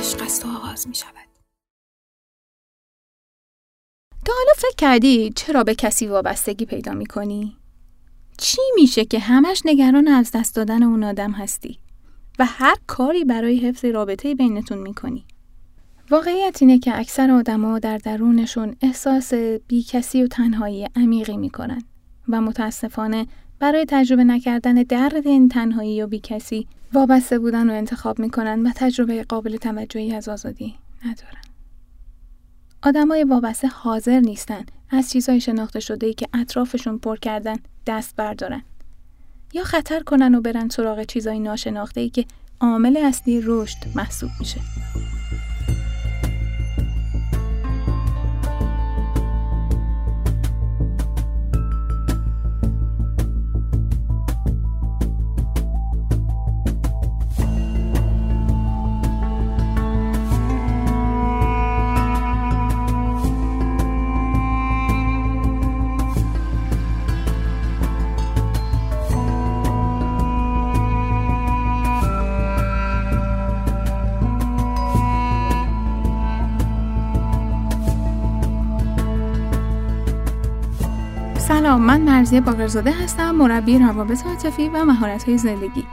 عشق است و آغاز می شود. تا حالا فکر کردی چرا به کسی وابستگی پیدا می کنی؟ چی میشه که همش نگران از دست دادن اون آدم هستی و هر کاری برای حفظ رابطه بینتون می‌کنی؟ واقعیت اینه که اکثر آدما در درونشون احساس بیکسی و تنهایی عمیقی می‌کنن و متاسفانه برای تجربه نکردن درد این تنهایی و بیکسی وابسته بودن رو انتخاب می‌کنن و تجربه قابل توجهی از آزادی ندارن. آدمای وابسته حاضر نیستن از چیزهای شناخته شده ای که اطرافشون پر کردن دست بردارن. یا خطر کنن و برن سراغ چیزهای ناشناخته ای که عامل اصلی رشد محسوب میشه. سلام من مرزی باقرزاده هستم مربی روابط عاطفی و مهارت های زندگی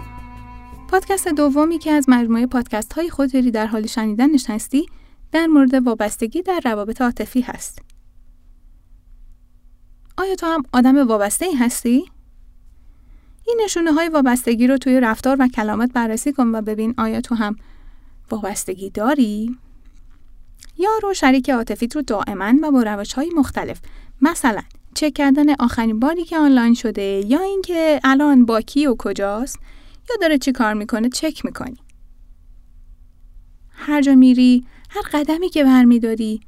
پادکست دومی که از مجموعه پادکست های خودری در حال شنیدنش هستی در مورد وابستگی در روابط عاطفی هست آیا تو هم آدم وابسته ای هستی؟ این نشونه های وابستگی رو توی رفتار و کلامت بررسی کن و ببین آیا تو هم وابستگی داری؟ یا رو شریک عاطفیت رو دائما و با روش های مختلف مثلا چک کردن آخرین باری که آنلاین شده یا اینکه الان با کی و کجاست یا داره چی کار می‌کنه چک می‌کنی. هر جا میری هر قدمی که برمیداری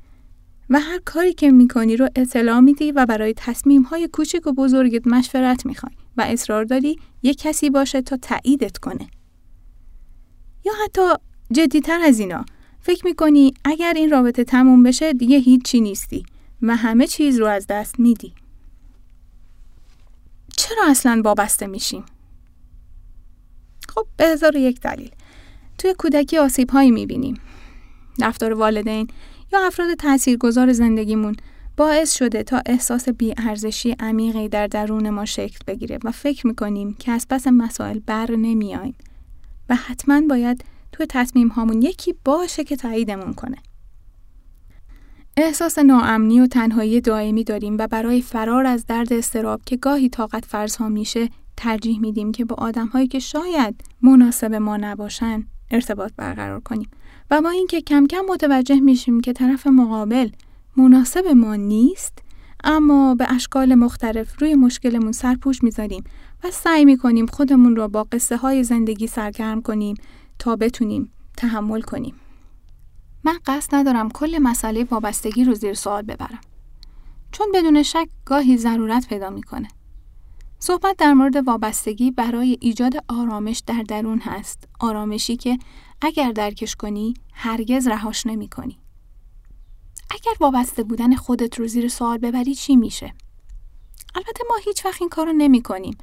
و هر کاری که می‌کنی رو اطلاع میدی و برای تصمیم های کوچک و بزرگت مشورت می‌خوای و اصرار داری یک کسی باشه تا تاییدت کنه. یا حتی جدیتر از اینا فکر می‌کنی اگر این رابطه تموم بشه دیگه هیچی نیستی. و همه چیز رو از دست میدی. چرا اصلا وابسته میشیم؟ خب به هزار یک دلیل. توی کودکی آسیب هایی می‌بینیم. رفتار والدین یا افراد تاثیرگذار زندگیمون باعث شده تا احساس بیارزشی عمیقی در درون ما شکل بگیره و فکر می‌کنیم که از پس مسائل بر نمیایم و حتما باید توی تصمیم هامون یکی باشه که تاییدمون کنه. احساس ناامنی و تنهایی دائمی داریم و برای فرار از درد استراب که گاهی طاقت فرسا میشه ترجیح میدیم که با آدمهایی که شاید مناسب ما نباشن ارتباط برقرار کنیم و با اینکه کم کم متوجه میشیم که طرف مقابل مناسب ما نیست اما به اشکال مختلف روی مشکلمون سرپوش می‌ذاریم و سعی می‌کنیم خودمون رو با قصه های زندگی سرگرم کنیم تا بتونیم تحمل کنیم. من قصد ندارم کل مسئله وابستگی رو زیر سوال ببرم. چون بدون شک گاهی ضرورت پیدا می‌کنه. صحبت در مورد وابستگی برای ایجاد آرامش در درون هست. آرامشی که اگر درکش کنی هرگز رهاش نمی کنی. اگر وابسته بودن خودت رو زیر سوال ببری چی میشه؟ البته ما هیچ وقت این کارو نمی کنیم.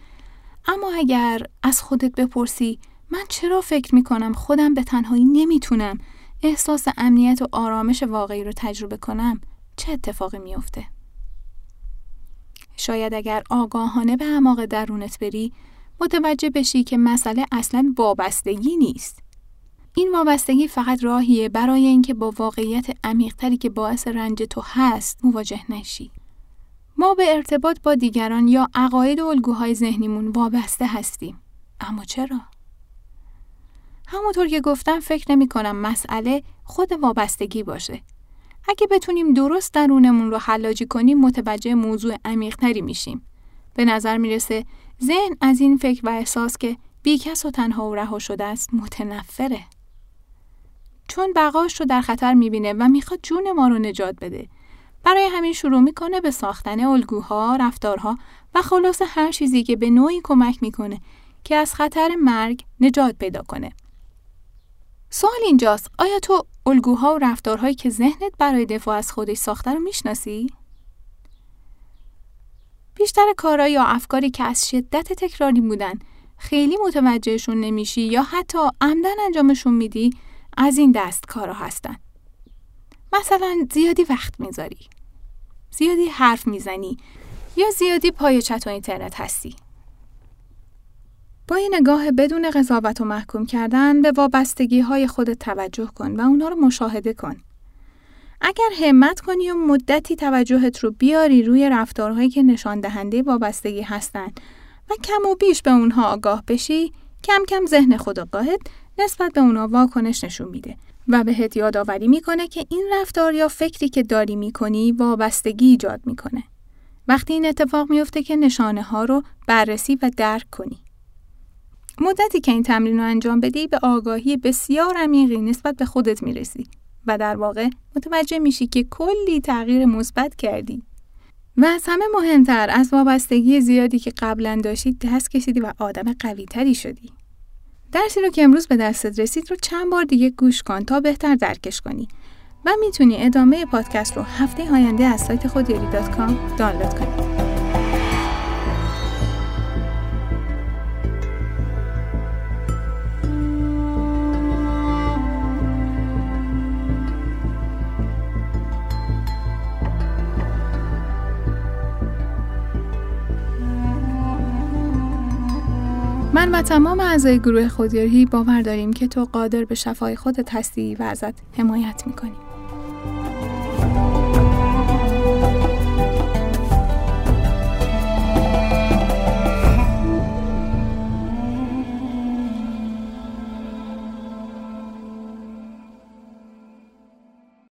اما اگر از خودت بپرسی من چرا فکر می کنم خودم به تنهایی نمی‌تونم احساس امنیت و آرامش واقعی رو تجربه کنم چه اتفاقی میافته؟ شاید اگر آگاهانه به اعماق درونت بری متوجه بشی که مسئله اصلا وابستگی نیست. این وابستگی فقط راهیه برای اینکه با واقعیت عمیقتری که باعث رنج تو هست مواجه نشی. ما به ارتباط با دیگران یا عقاید و الگوهای ذهنیمون وابسته هستیم. اما چرا؟ همونطور که گفتم فکر نمی کنم مسئله خود وابستگی باشه. اگه بتونیم درست درونمون رو حلاجی کنیم متوجه موضوع عمیقتری میشیم. به نظر می‌رسه ذهن از این فکر و احساس که بیکس و تنها و رها شده است متنفره. چون بقاش رو در خطر می‌بینه و می‌خواد جون ما رو نجات بده. برای همین شروع می‌کنه به ساختن الگوها، رفتارها و خلاص هر چیزی که به نوعی کمک می‌کنه که از خطر مرگ نجات پیدا کنه. سوال اینجاست آیا تو الگوها و رفتارهایی که ذهنت برای دفاع از خودش ساخته رو می‌شناسی؟ بیشتر کارا یا افکاری که از شدت تکراری بودن خیلی متوجهشون نمیشی یا حتی عمدن انجامشون میدی از این دست کارا هستن. مثلا زیادی وقت می‌ذاری. زیادی حرف می‌زنی یا زیادی پای چت و اینترنت هستی. با این نگاه بدون قضاوت و محکوم کردن به وابستگی های خودت توجه کن و اونا رو مشاهده کن. اگر همت کنی و مدتی توجهت رو بیاری روی رفتارهایی که نشان دهنده وابستگی هستن و کم و بیش به اونها آگاه بشی، کم کم ذهن خودآگاهت نسبت به اونها واکنش نشون میده و بهت یادآوری می‌کنه که این رفتار یا فکری که داری می‌کنی وابستگی ایجاد می‌کنه. وقتی این اتفاق میفته که نشانه ها رو بررسی و درک کنی. مدتی که این تمرین رو انجام بدی به آگاهی بسیار عمیقی نسبت به خودت می‌رسی و در واقع متوجه میشی که کلی تغییر مثبت کردی. و از همه مهمتر از وابستگی زیادی که قبلا داشتی دست کشیدی و آدم قوی تری شدی. درسی رو که امروز به دستت رسید رو چند بار دیگه گوش کن تا بهتر درکش کنی و می‌تونی ادامه پادکست رو هفته آینده از سایت خودیاری دانلود کنی. من و تمام اعضای گروه خودیاری باور داریم که تو قادر به شفای خودت هستی و ازت حمایت می‌کنیم.